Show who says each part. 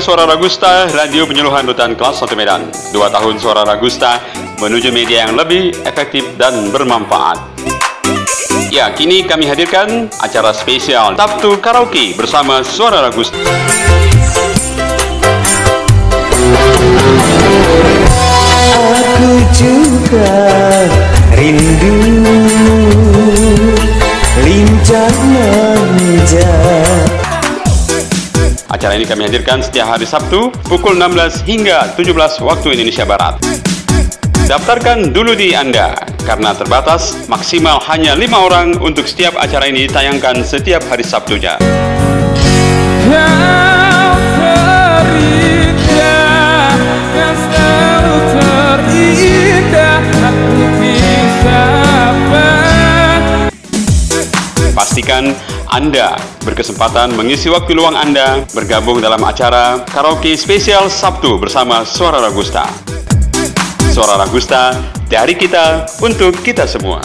Speaker 1: Suara Ragusta, radio penyuluhan Rutan Kelas 1 Medan. Dua tahun Suara Ragusta menuju media yang lebih efektif dan bermanfaat. Ya, kini kami hadirkan acara spesial Sabtu Karaoke bersama Suara Ragusta.
Speaker 2: Aku juga rindu lincah manja
Speaker 1: Acara ini kami hadirkan setiap hari Sabtu pukul 16 hingga 17 waktu Indonesia Barat. Daftarkan dulu di Anda, karena terbatas maksimal hanya lima orang untuk setiap acara ini ditayangkan setiap hari Sabtunya. Pastikan Anda berkesempatan mengisi waktu luang Anda bergabung dalam acara karaoke spesial Sabtu bersama Suara Ragusta. Suara Ragusta dari kita untuk kita semua.